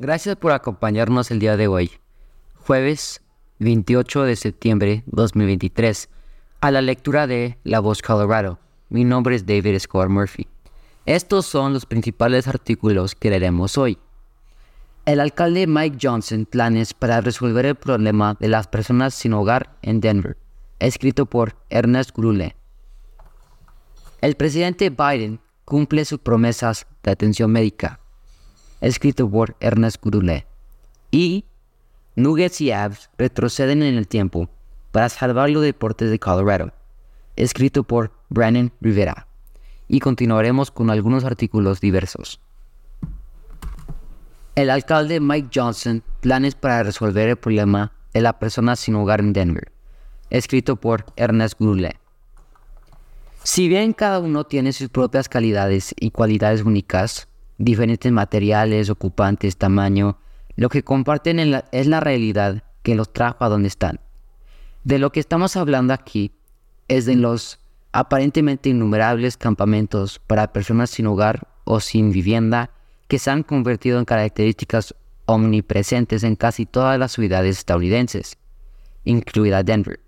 Gracias por acompañarnos el día de hoy, jueves 28 de septiembre 2023, a la lectura de La Voz Colorado. Mi nombre es David Escobar Murphy. Estos son los principales artículos que leeremos hoy. El alcalde Mike Johnson planes para resolver el problema de las personas sin hogar en Denver, escrito por Ernest Grule. El presidente Biden cumple sus promesas de atención médica, escrito por Ernest Grule. Y Nuggets y Avs retroceden en el tiempo para salvar los deportes de Colorado, escrito por Brandon Rivera. Y continuaremos con algunos artículos diversos. El alcalde Mike Johnson planes para resolver el problema de la persona sin hogar en Denver, escrito por Ernest Grule. Si bien cada uno tiene sus propias calidades y cualidades únicas, diferentes materiales, ocupantes, tamaño, lo que comparten es la realidad que los trajo a donde están. De lo que estamos hablando aquí es de los aparentemente innumerables campamentos para personas sin hogar o sin vivienda que se han convertido en características omnipresentes en casi todas las ciudades estadounidenses, incluida Denver.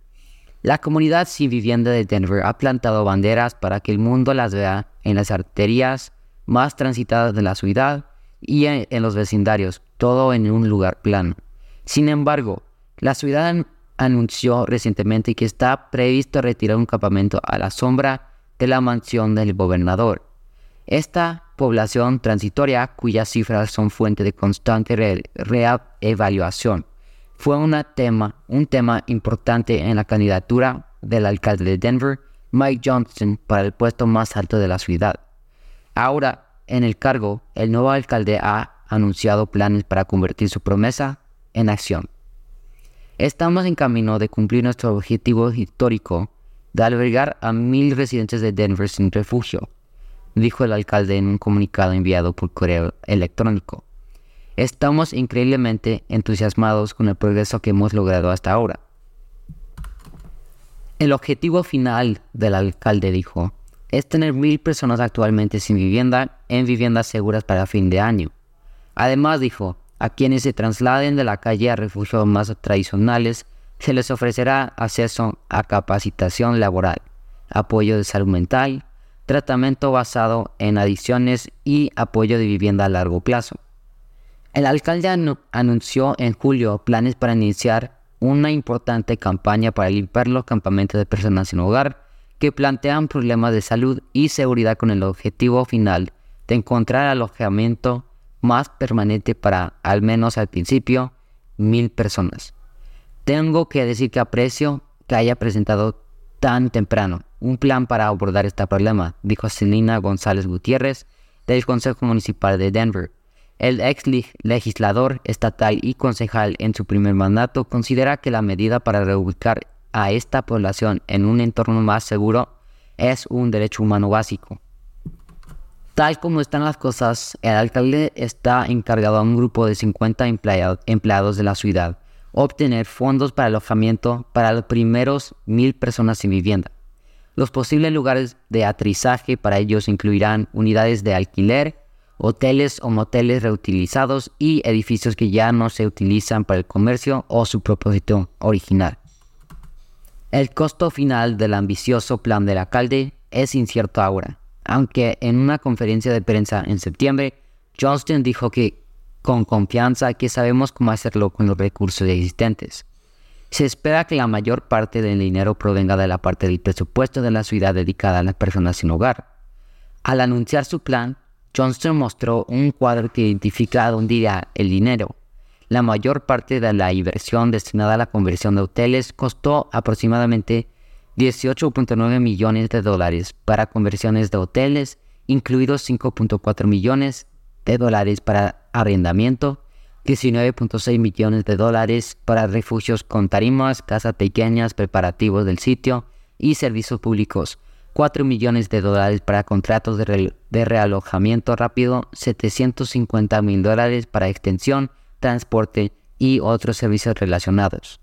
La comunidad sin vivienda de Denver ha plantado banderas para que el mundo las vea en las arterias más transitadas de la ciudad y en, los vecindarios, todo en un lugar plano. Sin embargo, la ciudad anunció recientemente que está previsto retirar un campamento a la sombra de la mansión del gobernador. Esta población transitoria, cuyas cifras son fuente de constante reevaluación, fue un tema importante en la candidatura del alcalde de Denver, Mike Johnson, para el puesto más alto de la ciudad. Ahora, en el cargo, el nuevo alcalde ha anunciado planes para convertir su promesa en acción. Estamos en camino de cumplir nuestro objetivo histórico de albergar a mil residentes de Denver sin refugio, dijo el alcalde en un comunicado enviado por correo electrónico. Estamos increíblemente entusiasmados con el progreso que hemos logrado hasta ahora. El objetivo final del alcalde dijo, es tener mil personas actualmente sin vivienda en viviendas seguras para fin de año. Además dijo, a quienes se trasladen de la calle a refugios más tradicionales se les ofrecerá acceso a capacitación laboral, apoyo de salud mental, tratamiento basado en adicciones y apoyo de vivienda a largo plazo. El alcalde anunció en julio planes para iniciar una importante campaña para limpiar los campamentos de personas sin hogar que plantean problemas de salud y seguridad con el objetivo final de encontrar alojamiento más permanente para, al menos al principio, mil personas. Tengo que decir que aprecio que haya presentado tan temprano un plan para abordar este problema, dijo Selina González Gutiérrez del Consejo Municipal de Denver. El ex legislador estatal y concejal en su primer mandato considera que la medida para reubicar a esta población en un entorno más seguro es un derecho humano básico. Tal como están las cosas, el alcalde está encargado a un grupo de 50 empleados de la ciudad obtener fondos para alojamiento para los primeros mil personas sin vivienda. Los posibles lugares de aterrizaje para ellos incluirán unidades de alquiler, hoteles o moteles reutilizados y edificios que ya no se utilizan para el comercio o su propósito original. El costo final del ambicioso plan del alcalde es incierto ahora, aunque en una conferencia de prensa en septiembre, Johnston dijo que con confianza que sabemos cómo hacerlo con los recursos existentes. Se espera que la mayor parte del dinero provenga de la parte del presupuesto de la ciudad dedicada a las personas sin hogar. Al anunciar su plan, Johnston mostró un cuadro que identifica dónde irá el dinero la mayor parte de la inversión destinada a la conversión de hoteles costó aproximadamente 18.9 millones de dólares para conversiones de hoteles, incluidos 5.4 millones de dólares para arrendamiento, 19.6 millones de dólares para refugios con tarimas, casas pequeñas, preparativos del sitio y servicios públicos, 4 millones de dólares para contratos de, realojamiento rápido, 750 mil dólares para extensión transporte y otros servicios relacionados.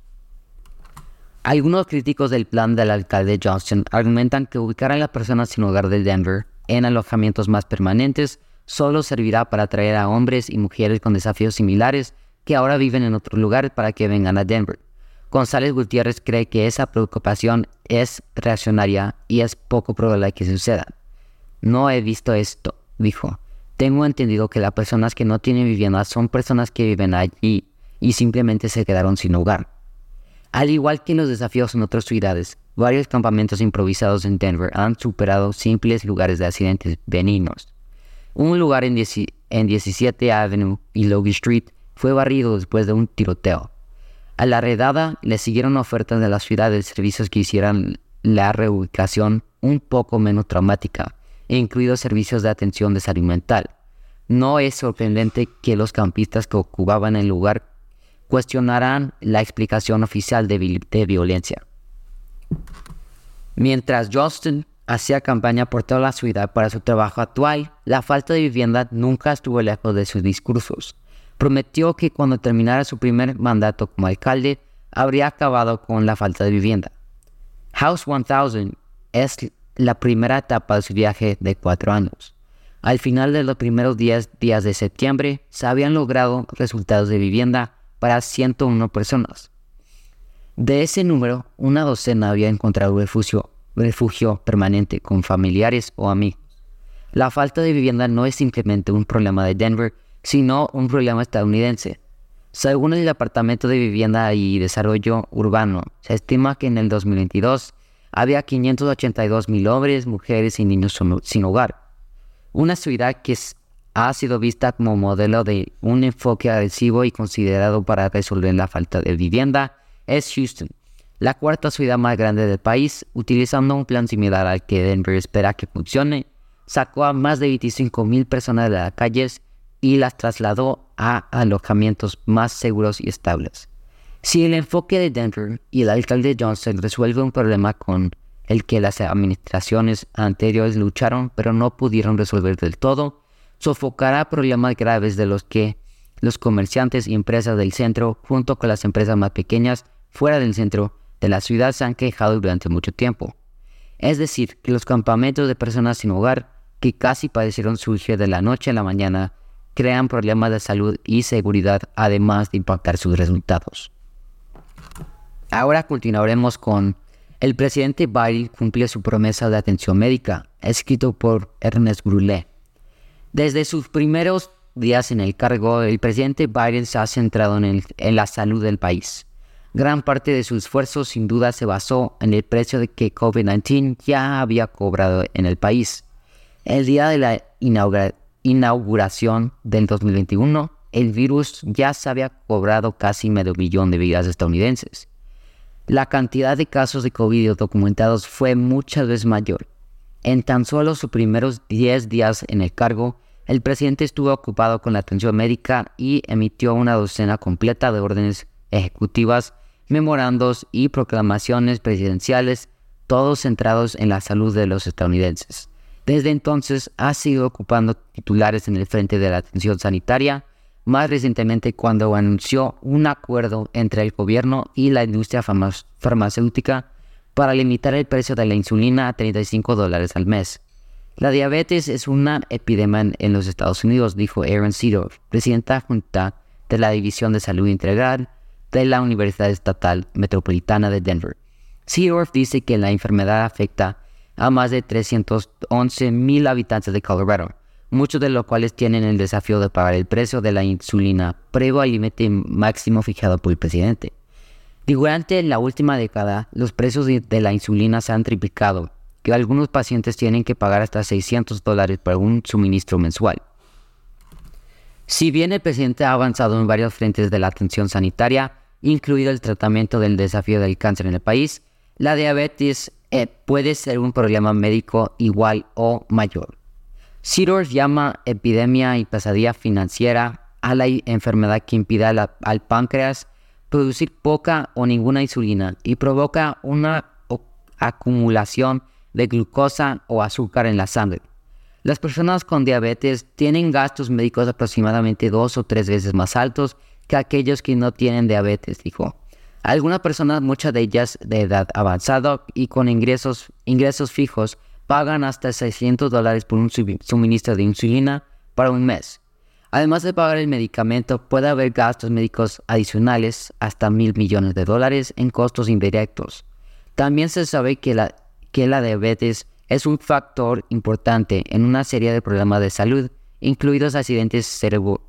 Algunos críticos del plan del alcalde Johnson argumentan que ubicar a las personas sin hogar de Denver en alojamientos más permanentes solo servirá para atraer a hombres y mujeres con desafíos similares que ahora viven en otro lugar para que vengan a Denver. González Gutiérrez cree que esa preocupación es reaccionaria y es poco probable que suceda. No he visto esto, dijo. Tengo entendido que las personas que no tienen vivienda son personas que viven allí y simplemente se quedaron sin hogar. Al igual que los desafíos en otras ciudades, varios campamentos improvisados en Denver han superado simples lugares de accidentes benignos. Un lugar en, 17 Avenue y Logan Street fue barrido después de un tiroteo. A la redada le siguieron ofertas de la ciudad de servicios que hicieran la reubicación un poco menos traumática, incluidos servicios de atención de salud mental. No es sorprendente que los campistas que ocupaban el lugar cuestionaran la explicación oficial de, de violencia. Mientras Johnston hacía campaña por toda la ciudad para su trabajo actual, la falta de vivienda nunca estuvo lejos de sus discursos. Prometió que cuando terminara su primer mandato como alcalde, habría acabado con la falta de vivienda. House 1000 es la primera etapa de su viaje de cuatro años. Al final de los primeros 10 días de septiembre, se habían logrado resultados de vivienda para 101 personas. De ese número, una docena había encontrado refugio refugio permanente con familiares o amigos. La falta de vivienda no es simplemente un problema de Denver, sino un problema estadounidense. Según el Departamento de Vivienda y Desarrollo Urbano, se estima que en el 2022 había 582 mil hombres, mujeres y niños sin hogar. Una ciudad que ha sido vista como modelo de un enfoque agresivo y considerado para resolver la falta de vivienda es Houston, la cuarta ciudad más grande del país, utilizando un plan similar al que Denver espera que funcione, sacó a más de 25.000 personas de las calles y las trasladó a alojamientos más seguros y estables. Si el enfoque de Denver y el alcalde Johnson resuelve un problema con el que las administraciones anteriores lucharon pero no pudieron resolver del todo, sofocará problemas graves de los que los comerciantes y empresas del centro, junto con las empresas más pequeñas fuera del centro, de la ciudad se han quejado durante mucho tiempo. Es decir, que los campamentos de personas sin hogar, que casi padecieron surgir de la noche a la mañana, crean problemas de salud y seguridad, además de impactar sus resultados. Ahora continuaremos con El presidente Biden cumple su promesa de atención médica, escrito por Ernest Brulé. Desde sus primeros días en el cargo, el presidente Biden se ha centrado en, la salud del país. Gran parte de su esfuerzo sin duda se basó en el precio de que COVID-19 ya había cobrado en el país. El día de la inauguración del 2021, el virus ya se había cobrado casi medio millón de vidas estadounidenses. La cantidad de casos de COVID documentados fue muchas veces mayor. En tan solo sus primeros 10 días en el cargo, el presidente estuvo ocupado con la atención médica y emitió una docena completa de órdenes ejecutivas memorandos y proclamaciones presidenciales, todos centrados en la salud de los estadounidenses. Desde entonces ha sido ocupando titulares en el frente de la atención sanitaria, más recientemente cuando anunció un acuerdo entre el gobierno y la industria farmacéutica para limitar el precio de la insulina a 35 dólares al mes. La diabetes es una epidemia en los Estados Unidos, dijo Aaron Seedorf, presidenta junta de la División de Salud Integral de la Universidad Estatal Metropolitana de Denver. Seedorf dice que la enfermedad afecta a más de 311 mil habitantes de Colorado, muchos de los cuales tienen el desafío de pagar el precio de la insulina previo al límite máximo fijado por el presidente. Durante la última década, los precios de la insulina se han triplicado, que algunos pacientes tienen que pagar hasta 600 dólares por un suministro mensual. Si bien el presidente ha avanzado en varios frentes de la atención sanitaria, incluido el tratamiento del desafío del cáncer en el país, la diabetes eh, puede ser un problema médico igual o mayor. Seedorf llama epidemia y pesadilla financiera a la enfermedad que impide al páncreas producir poca o ninguna insulina y provoca una acumulación de glucosa o azúcar en la sangre. Las personas con diabetes tienen gastos médicos aproximadamente dos o tres veces más altos que aquellos que no tienen diabetes, dijo. Algunas personas, muchas de ellas de edad avanzada y con ingresos, ingresos fijos, pagan hasta 600 dólares por un suministro de insulina para un mes. Además de pagar el medicamento, puede haber gastos médicos adicionales hasta mil millones de dólares en costos indirectos. También se sabe que la, que la diabetes es un factor importante en una serie de problemas de salud, incluidos accidentes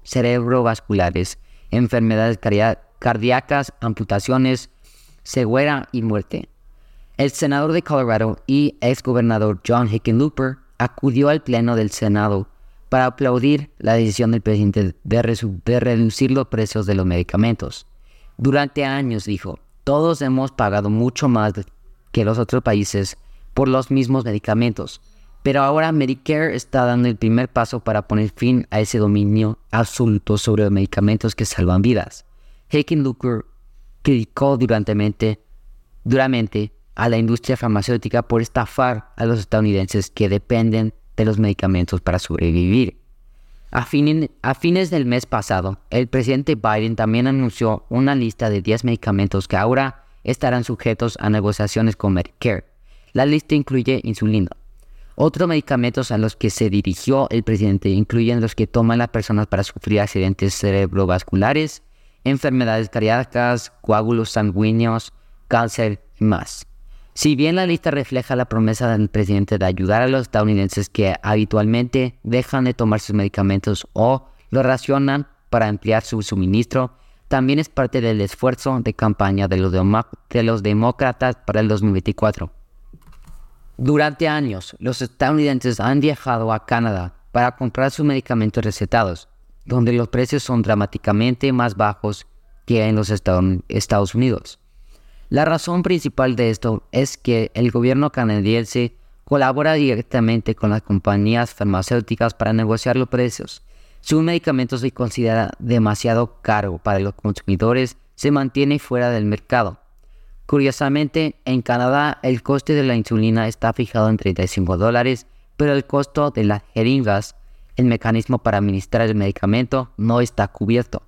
cerebrovasculares, enfermedades cardíacas, amputaciones, ceguera y muerte. El senador de Colorado y exgobernador John Hickenlooper acudió al pleno del Senado para aplaudir la decisión del presidente de, reducir los precios de los medicamentos. Durante años dijo, todos hemos pagado mucho más que los otros países por los mismos medicamentos, pero ahora Medicare está dando el primer paso para poner fin a ese dominio absoluto sobre los medicamentos que salvan vidas. Hickenlooper criticó duramente, duramente a la industria farmacéutica por estafar a los estadounidenses que dependen de los medicamentos para sobrevivir. A, fines del mes pasado, el presidente Biden también anunció una lista de 10 medicamentos que ahora estarán sujetos a negociaciones con Medicare. La lista incluye insulina. Otros medicamentos a los que se dirigió el presidente incluyen los que toman las personas para sufrir accidentes cerebrovasculares, enfermedades cardíacas, coágulos sanguíneos, cáncer y más. Si bien la lista refleja la promesa del presidente de ayudar a los estadounidenses que habitualmente dejan de tomar sus medicamentos o lo racionan para ampliar su suministro, también es parte del esfuerzo de campaña de los, de los demócratas para el 2024. Durante años, los estadounidenses han viajado a Canadá para comprar sus medicamentos recetados, donde los precios son dramáticamente más bajos que en los Estados Unidos. La razón principal de esto es que el gobierno canadiense colabora directamente con las compañías farmacéuticas para negociar los precios. Si un medicamento se considera demasiado caro para los consumidores, se mantiene fuera del mercado. Curiosamente, en Canadá el coste de la insulina está fijado en 35 dólares, pero el costo de las jeringas, el mecanismo para administrar el medicamento, no está cubierto.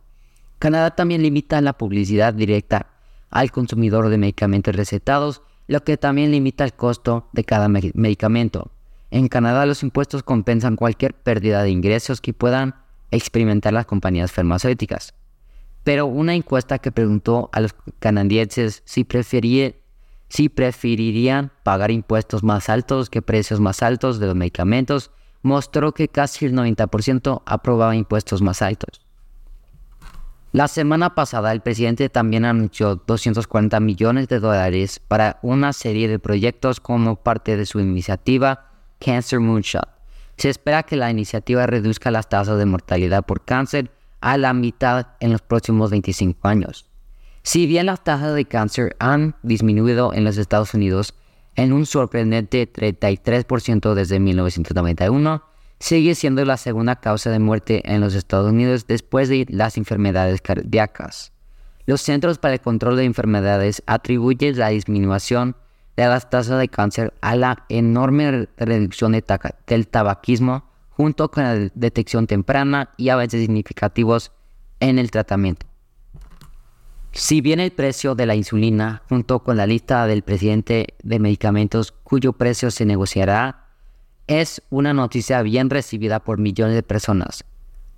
Canadá también limita la publicidad directa al consumidor de medicamentos recetados, lo que también limita el costo de cada medicamento. En Canadá los impuestos compensan cualquier pérdida de ingresos que puedan experimentar las compañías farmacéuticas. Pero una encuesta que preguntó a los canadienses si, si preferirían pagar impuestos más altos que precios más altos de los medicamentos mostró que casi el 90% aprobaba impuestos más altos. La semana pasada el presidente también anunció 240 millones de dólares para una serie de proyectos como parte de su iniciativa Cancer Moonshot. Se espera que la iniciativa reduzca las tasas de mortalidad por cáncer a la mitad en los próximos 25 años. Si bien las tasas de cáncer han disminuido en los Estados Unidos en un sorprendente 33% desde 1991, sigue siendo la segunda causa de muerte en los Estados Unidos después de las enfermedades cardíacas. Los Centros para el Control de Enfermedades atribuyen la disminución de las tasas de cáncer a la enorme reducción del tabaquismo junto con la detección temprana y avances significativos en el tratamiento. Si bien el precio de la insulina, junto con la lista del presidente de medicamentos cuyo precio se negociará, es una noticia bien recibida por millones de personas.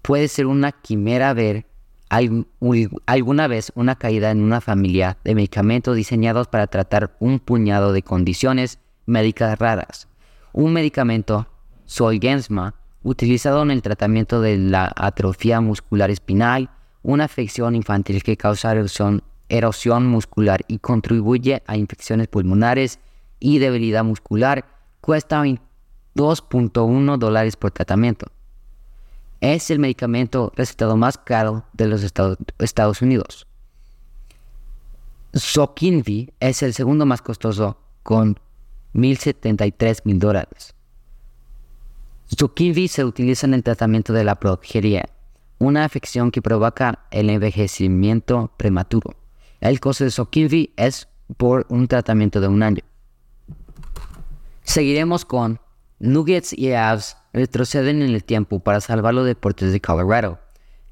Puede ser una quimera ver alguna vez una caída en una familia de medicamentos diseñados para tratar un puñado de condiciones médicas raras. Un medicamento, Solgensma, utilizado en el tratamiento de la atrofia muscular espinal, una afección infantil que causa erosión, erosión muscular y contribuye a infecciones pulmonares y debilidad muscular, cuesta 2.1 dólares por tratamiento. Es el medicamento recetado más caro de los Estados, Unidos. Zokinvi es el segundo más costoso con 1.073 mil dólares. Zokinvi se utiliza en el tratamiento de la progeria, una afección que provoca el envejecimiento prematuro. El costo de Zokinvi es por un tratamiento de un año. Seguiremos con Nuggets y Avs retroceden en el tiempo para salvar los deportes de Colorado,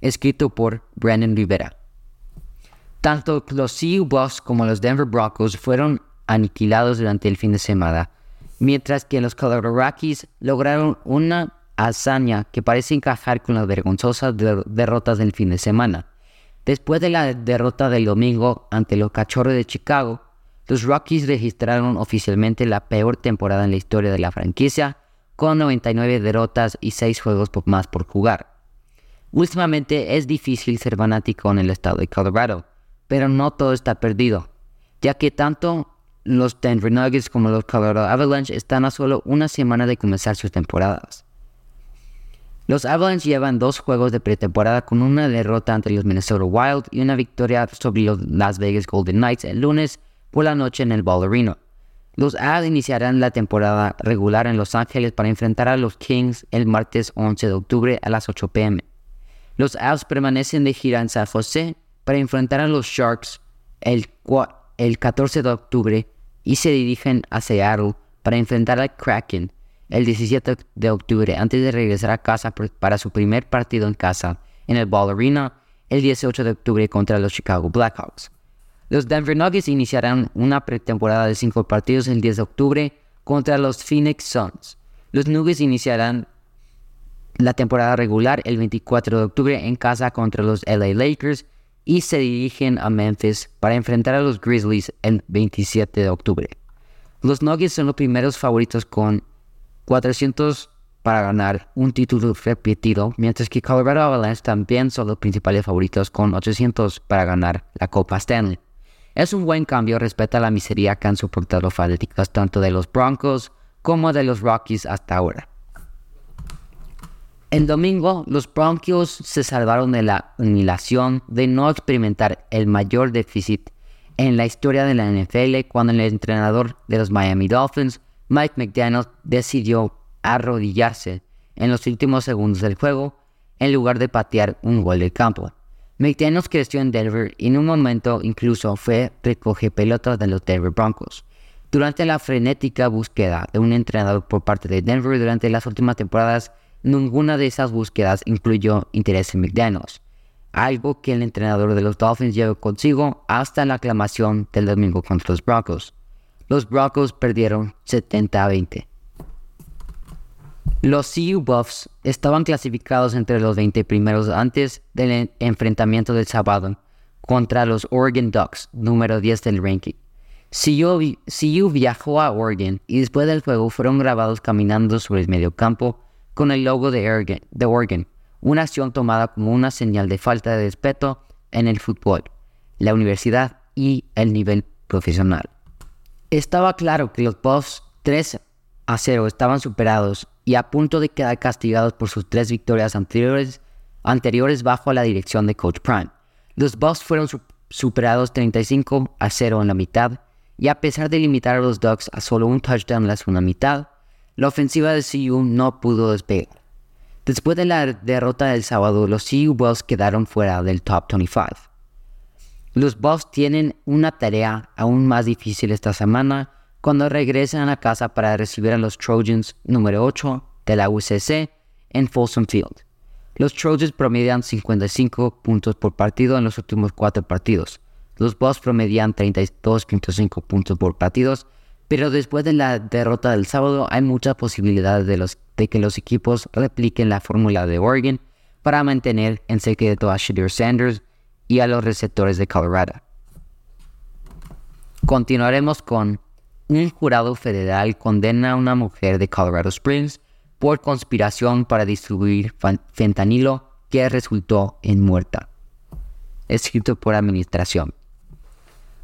escrito por Brandon Rivera. Tanto los Sioux Bucks como los Denver Broncos fueron aniquilados durante el fin de semana, mientras que los Colorado Rockies lograron una hazaña que parece encajar con las vergonzosas derrotas del fin de semana. Después de la derrota del domingo ante los Cachorros de Chicago, los Rockies registraron oficialmente la peor temporada en la historia de la franquicia, con 99 derrotas y 6 juegos más por jugar. Últimamente es difícil ser fanático en el estado de Colorado, pero no todo está perdido, ya que tanto los Denver Nuggets como los Colorado Avalanche están a solo una semana de comenzar sus temporadas. Los Avalanche llevan dos juegos de pretemporada con una derrota ante los Minnesota Wild y una victoria sobre los Las Vegas Golden Knights el lunes por la noche en el Ball Arena. Los Avs iniciarán la temporada regular en Los Ángeles para enfrentar a los Kings el martes 11 de octubre a las 8 pm. Los Avs permanecen de gira en San José para enfrentar a los Sharks el, el 14 de octubre y se dirigen a Seattle para enfrentar al Kraken el 17 de octubre antes de regresar a casa para su primer partido en casa en el Ball Arena el 18 de octubre contra los Chicago Blackhawks. Los Denver Nuggets iniciarán una pretemporada de cinco partidos el 10 de octubre contra los Phoenix Suns. Los Nuggets iniciarán la temporada regular el 24 de octubre en casa contra los LA Lakers y se dirigen a Memphis para enfrentar a los Grizzlies el 27 de octubre. Los Nuggets son los primeros favoritos con 400 para ganar un título repetido, mientras que Colorado Avalanche también son los principales favoritos con 800 para ganar la Copa Stanley. Es un buen cambio respecto a la miseria que han soportado los fanáticos tanto de los Broncos como de los Rockies hasta ahora. El domingo, los Broncos se salvaron de la humiliación de no experimentar el mayor déficit en la historia de la NFL cuando el entrenador de los Miami Dolphins Mike McDaniel decidió arrodillarse en los últimos segundos del juego en lugar de patear un gol del campo. McDaniels creció en Denver y en un momento incluso fue recoge pelotas de los Denver Broncos. Durante la frenética búsqueda de un entrenador por parte de Denver durante las últimas temporadas, ninguna de esas búsquedas incluyó interés en McDaniels, algo que el entrenador de los Dolphins llevó consigo hasta la aclamación del domingo contra los Broncos los Broncos perdieron 70 a 20. Los CU Buffs estaban clasificados entre los 20 primeros antes del enfrentamiento del sábado contra los Oregon Ducks, número 10 del ranking. CU, viajó a Oregon y después del juego fueron grabados caminando sobre el mediocampo con el logo de Oregon, una acción tomada como una señal de falta de respeto en el fútbol, la universidad y el nivel profesional. Estaba claro que los Buffs 3 a 0 estaban superados y a punto de quedar castigados por sus tres victorias anteriores, anteriores bajo la dirección de Coach Prime. Los Buffs fueron superados 35 a 0 en la mitad y a pesar de limitar a los Ducks a solo un touchdown en la segunda mitad, la ofensiva de CU no pudo despegar. Después de la derrota del sábado, los CU Buffs quedaron fuera del top 25. Los Buffs tienen una tarea aún más difícil esta semana cuando regresan a casa para recibir a los Trojans número 8 de la UCC en Folsom Field. Los Trojans promedian 55 puntos por partido en los últimos cuatro partidos. Los Buffs promedian 32.5 puntos por partidos, pero después de la derrota del sábado hay mucha posibilidad de, de que los equipos repliquen la fórmula de Oregon para mantener en secreto a Shadir Sanders y a los receptores de Colorado. Continuaremos con un jurado federal condena a una mujer de Colorado Springs por conspiración para distribuir fentanilo que resultó en muerta. Escrito por administración.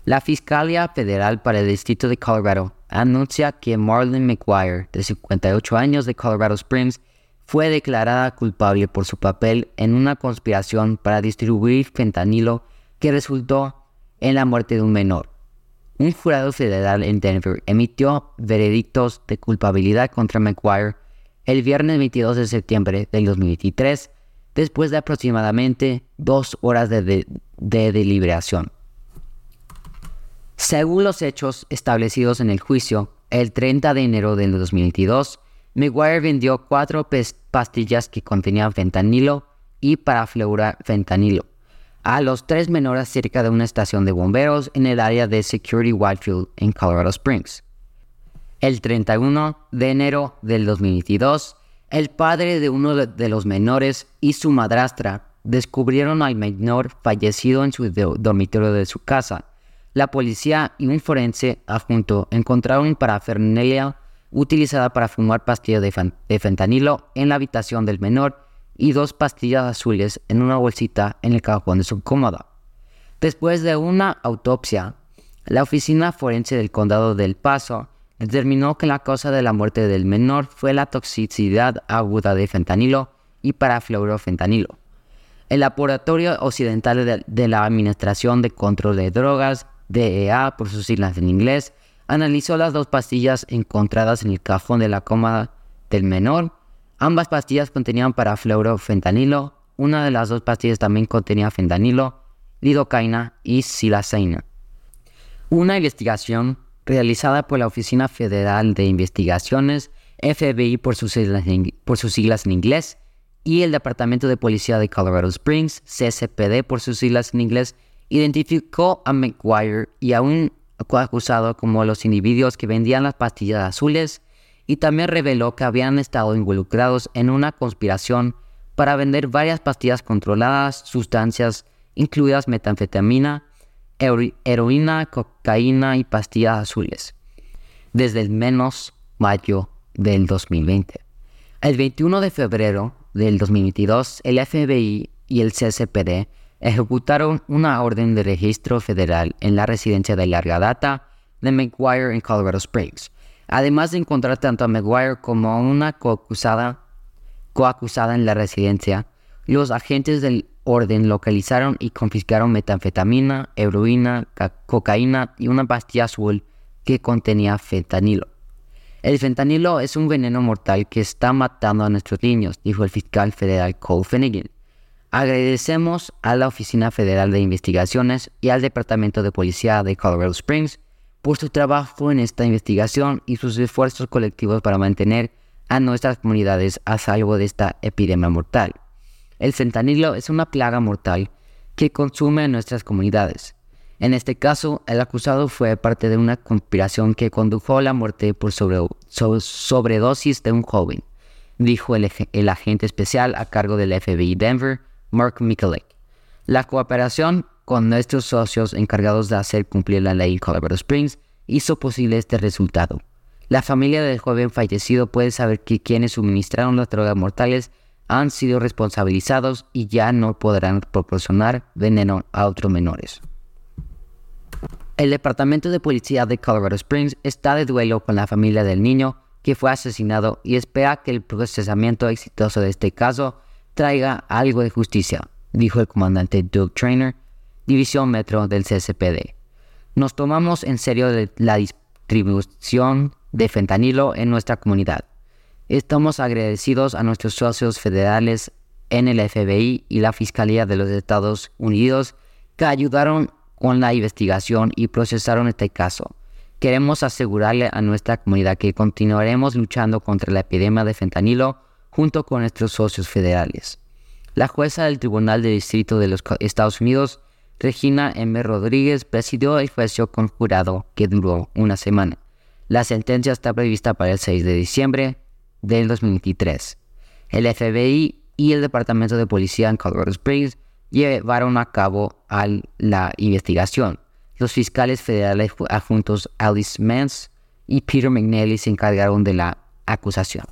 La Fiscalía Federal para el Distrito de Colorado anuncia que Marlon McGuire, de 58 años de Colorado Springs, fue declarada culpable por su papel en una conspiración para distribuir fentanilo que resultó en la muerte de un menor. Un jurado federal en Denver emitió veredictos de culpabilidad contra McGuire el viernes 22 de septiembre del 2023, después de aproximadamente dos horas de, de deliberación. Según los hechos establecidos en el juicio, el 30 de enero del 2022, McGuire vendió cuatro pastillas que contenían fentanilo y fentanilo a los tres menores cerca de una estación de bomberos en el área de Security Whitefield en Colorado Springs. El 31 de enero del 2022, El padre de uno de los menores y su madrastra descubrieron al menor fallecido en su dormitorio de su casa. La policía y un forense adjunto encontraron parafernalia utilizada para fumar pastillas de, fentanilo en la habitación del menor y dos pastillas azules en una bolsita en el cajón de su cómoda. Después de una autopsia, la oficina forense del condado del Paso determinó que la causa de la muerte del menor fue la toxicidad aguda de fentanilo y parafluorofentanilo. El Laboratorio Occidental de, la Administración de Control de Drogas, DEA por sus siglas en inglés, analizó las dos pastillas encontradas en el cajón de la cómoda del menor. Ambas pastillas contenían parafluorofentanilo, una de las dos pastillas también contenía fentanilo, lidocaína y silaceína. Una investigación realizada por la Oficina Federal de Investigaciones, FBI por sus siglas en inglés, y el Departamento de Policía de Colorado Springs, CSPD por sus siglas en inglés, identificó a McGuire y a un acusado como los individuos que vendían las pastillas azules y también reveló que habían estado involucrados en una conspiración para vender varias pastillas controladas, sustancias incluidas metanfetamina, heroína, cocaína y pastillas azules, desde el menos mayo del 2020. El 21 de febrero del 2022, el FBI y el CSPD ejecutaron una orden de registro federal en la residencia de larga data de McGuire en Colorado Springs, además de encontrar tanto a McGuire como a una coacusada, coacusada en la residencia. Los agentes del orden localizaron y confiscaron metanfetamina, heroína, cocaína y una pastilla azul que contenía fentanilo. El fentanilo es un veneno mortal que está matando a nuestros niños, dijo el fiscal federal Cole Finnegan. Agradecemos a la Oficina Federal de Investigaciones y al Departamento de Policía de Colorado Springs por su trabajo en esta investigación y sus esfuerzos colectivos para mantener a nuestras comunidades a salvo de esta epidemia mortal. El fentanilo es una plaga mortal que consume a nuestras comunidades. En este caso, el acusado fue parte de una conspiración que condujo a la muerte por sobredosis de un joven, dijo el, agente especial a cargo del FBI Denver, Mark Mikulik. La cooperación con nuestros socios encargados de hacer cumplir la ley en Colorado Springs hizo posible este resultado. La familia del joven fallecido puede saber que quienes suministraron las drogas mortales han sido responsabilizados y ya no podrán proporcionar veneno a otros menores. El Departamento de Policía de Colorado Springs está de duelo con la familia del niño que fue asesinado y espera que el procesamiento exitoso de este caso traiga algo de justicia, dijo el comandante Doug Trainer, División Metro del CSPD. Nos tomamos en serio la distribución de fentanilo en nuestra comunidad. Estamos agradecidos a nuestros socios federales en el FBI y la Fiscalía de los Estados Unidos que ayudaron con la investigación y procesaron este caso. Queremos asegurarle a nuestra comunidad que continuaremos luchando contra la epidemia de fentanilo junto con nuestros socios federales. La jueza del Tribunal de Distrito de los Estados Unidos, Regina M. Rodríguez, presidió el juicio conjurado que duró una semana. La sentencia está prevista para el 6 de diciembre del 2023. El FBI y el Departamento de Policía en Colorado Springs llevaron a cabo la investigación. Los fiscales federales adjuntos Alice Mans y Peter McNally se encargaron de la acusación.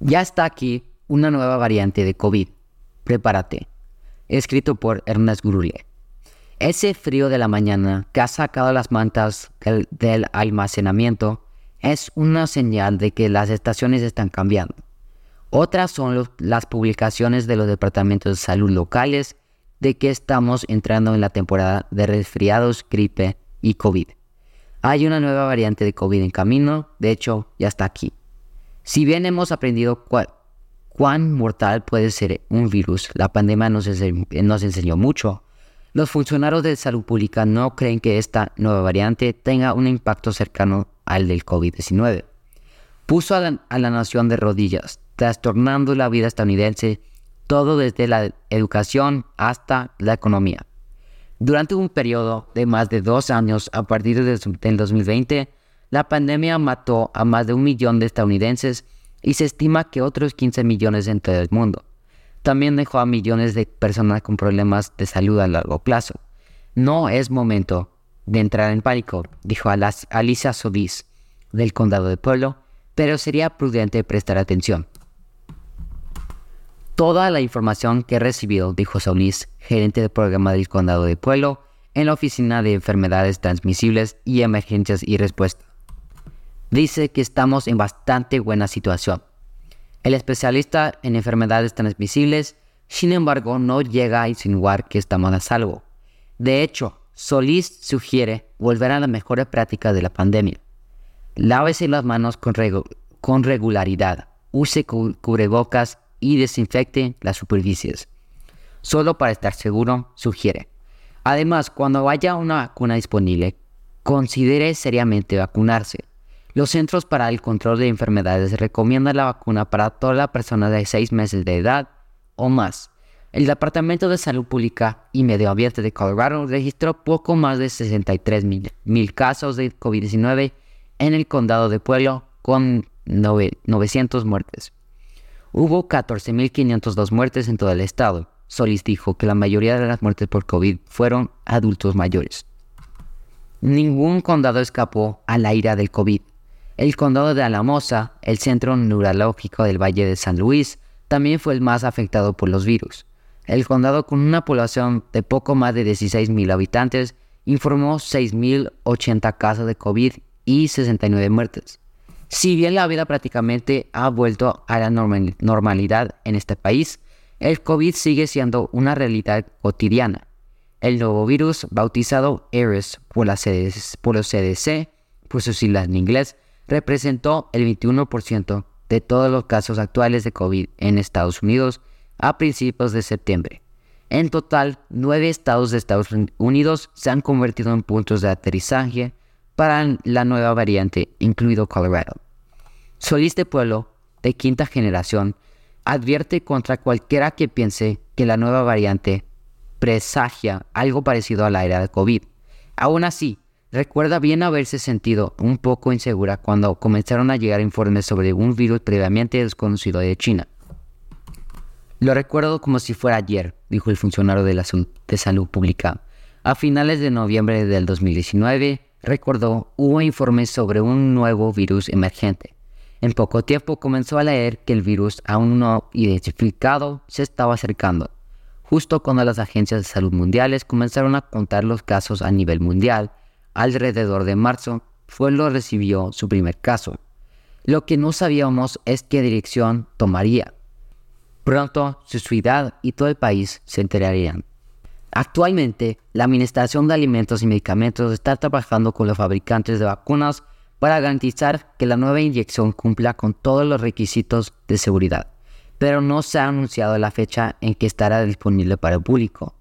Ya está aquí una nueva variante de COVID. Prepárate. Escrito por Ernest Grule. Ese frío de la mañana que ha sacado las mantas del almacenamiento es una señal de que las estaciones están cambiando. Otras son las publicaciones de los departamentos de salud locales de que estamos entrando en la temporada de resfriados, gripe y COVID. Hay una nueva variante de COVID en camino, de hecho ya está aquí. Si bien hemos aprendido cuán mortal puede ser un virus, la pandemia nos, enseñó mucho. Los funcionarios de salud pública no creen que esta nueva variante tenga un impacto cercano al del COVID-19. Puso a la nación de rodillas, trastornando la vida estadounidense, todo desde la educación hasta la economía. Durante un periodo de más de dos años a partir del 2020, la pandemia mató a más de un millón de estadounidenses y se estima que otros 15 millones en todo el mundo. También dejó a millones de personas con problemas de salud a largo plazo. No es momento de entrar en pánico, dijo Alicia Solís del condado de Pueblo, pero sería prudente prestar atención. Toda la información que he recibido, dijo Solís, gerente del programa del condado de Pueblo, en la Oficina de Enfermedades Transmisibles y Emergencias y Respuesta. Dice que estamos en bastante buena situación. El especialista en enfermedades transmisibles, sin embargo, no llega a insinuar que estamos a salvo. De hecho, Solís sugiere volver a la mejor práctica de la pandemia. Lávese las manos con, con regularidad, use cubrebocas y desinfecte las superficies. Solo para estar seguro, sugiere. Además, cuando haya una vacuna disponible, considere seriamente vacunarse. Los Centros para el Control de Enfermedades recomiendan la vacuna para todas las personas de 6 meses de edad o más. El Departamento de Salud Pública y Medio Ambiente de Colorado registró poco más de 63 mil casos de COVID-19 en el condado de Pueblo con 900 muertes. Hubo 14.502 muertes en todo el estado. Solis dijo que la mayoría de las muertes por COVID fueron adultos mayores. Ningún condado escapó a la ira del COVID. El condado de Alamosa, el centro neurológico del Valle de San Luis, también fue el más afectado por los virus. El condado, con una población de poco más de 16.000 habitantes, informó 6.080 casos de COVID y 69 muertes. Si bien la vida prácticamente ha vuelto a la normalidad en este país, el COVID sigue siendo una realidad cotidiana. El nuevo virus, bautizado ARES por, por los CDC, por sus siglas en inglés, representó el 21% de todos los casos actuales de COVID en Estados Unidos a principios de septiembre. En total, nueve estados de Estados Unidos se han convertido en puntos de aterrizaje para la nueva variante, incluido Colorado. Solís de Pueblo, de quinta generación, advierte contra cualquiera que piense que la nueva variante presagia algo parecido a la era de COVID. Aún así, recuerda bien haberse sentido un poco insegura cuando comenzaron a llegar informes sobre un virus previamente desconocido de China. Lo recuerdo como si fuera ayer, dijo el funcionario de, la, salud pública. A finales de noviembre del 2019, recordó, hubo informes sobre un nuevo virus emergente. En poco tiempo comenzó a leer que el virus aún no identificado se estaba acercando. Justo cuando las agencias de salud mundiales comenzaron a contar los casos a nivel mundial, alrededor de marzo, fue lo recibió su primer caso. Lo que no sabíamos es qué dirección tomaría. Pronto su ciudad y todo el país se enterarían. Actualmente, la Administración de Alimentos y Medicamentos está trabajando con los fabricantes de vacunas para garantizar que la nueva inyección cumpla con todos los requisitos de seguridad, pero no se ha anunciado la fecha en que estará disponible para el público.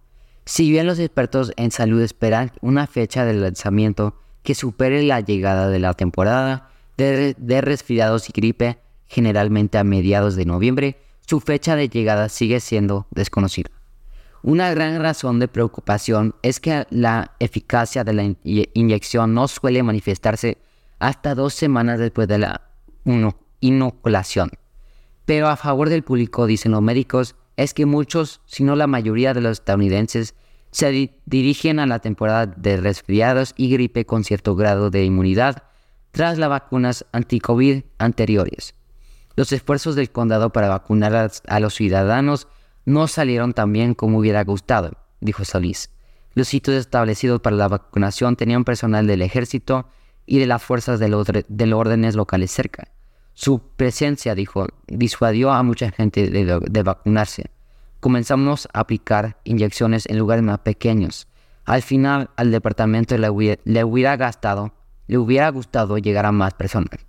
Si bien los expertos en salud esperan una fecha de lanzamiento que supere la llegada de la temporada de, resfriados y gripe, generalmente a mediados de noviembre, su fecha de llegada sigue siendo desconocida. Una gran razón de preocupación es que la eficacia de la inyección no suele manifestarse hasta dos semanas después de la inoculación. Pero a favor del público, dicen los médicos, es que muchos, si no la mayoría de los estadounidenses, se dirigen a la temporada de resfriados y gripe con cierto grado de inmunidad tras las vacunas anti-COVID anteriores. Los esfuerzos del condado para vacunar a los ciudadanos no salieron tan bien como hubiera gustado, dijo Solís. Los sitios establecidos para la vacunación tenían personal del ejército y de las fuerzas de los, órdenes locales cerca. Su presencia, dijo, disuadió a mucha gente de, vacunarse. Comenzamos a aplicar inyecciones en lugares más pequeños. Al final, al departamento le hubiera, le hubiera gastado, le hubiera gustado llegar a más personas.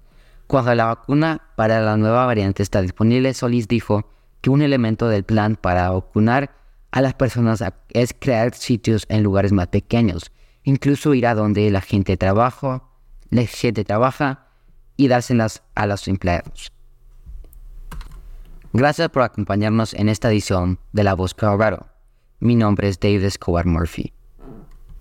Cuando la vacuna para la nueva variante está disponible, Solís dijo que un elemento del plan para vacunar a las personas es crear sitios en lugares más pequeños, incluso ir a donde la gente trabaja, la gente trabaja y dárselas a los empleados. Gracias por acompañarnos en esta edición de La Voz Colorado. Mi nombre es David Escobar Murphy.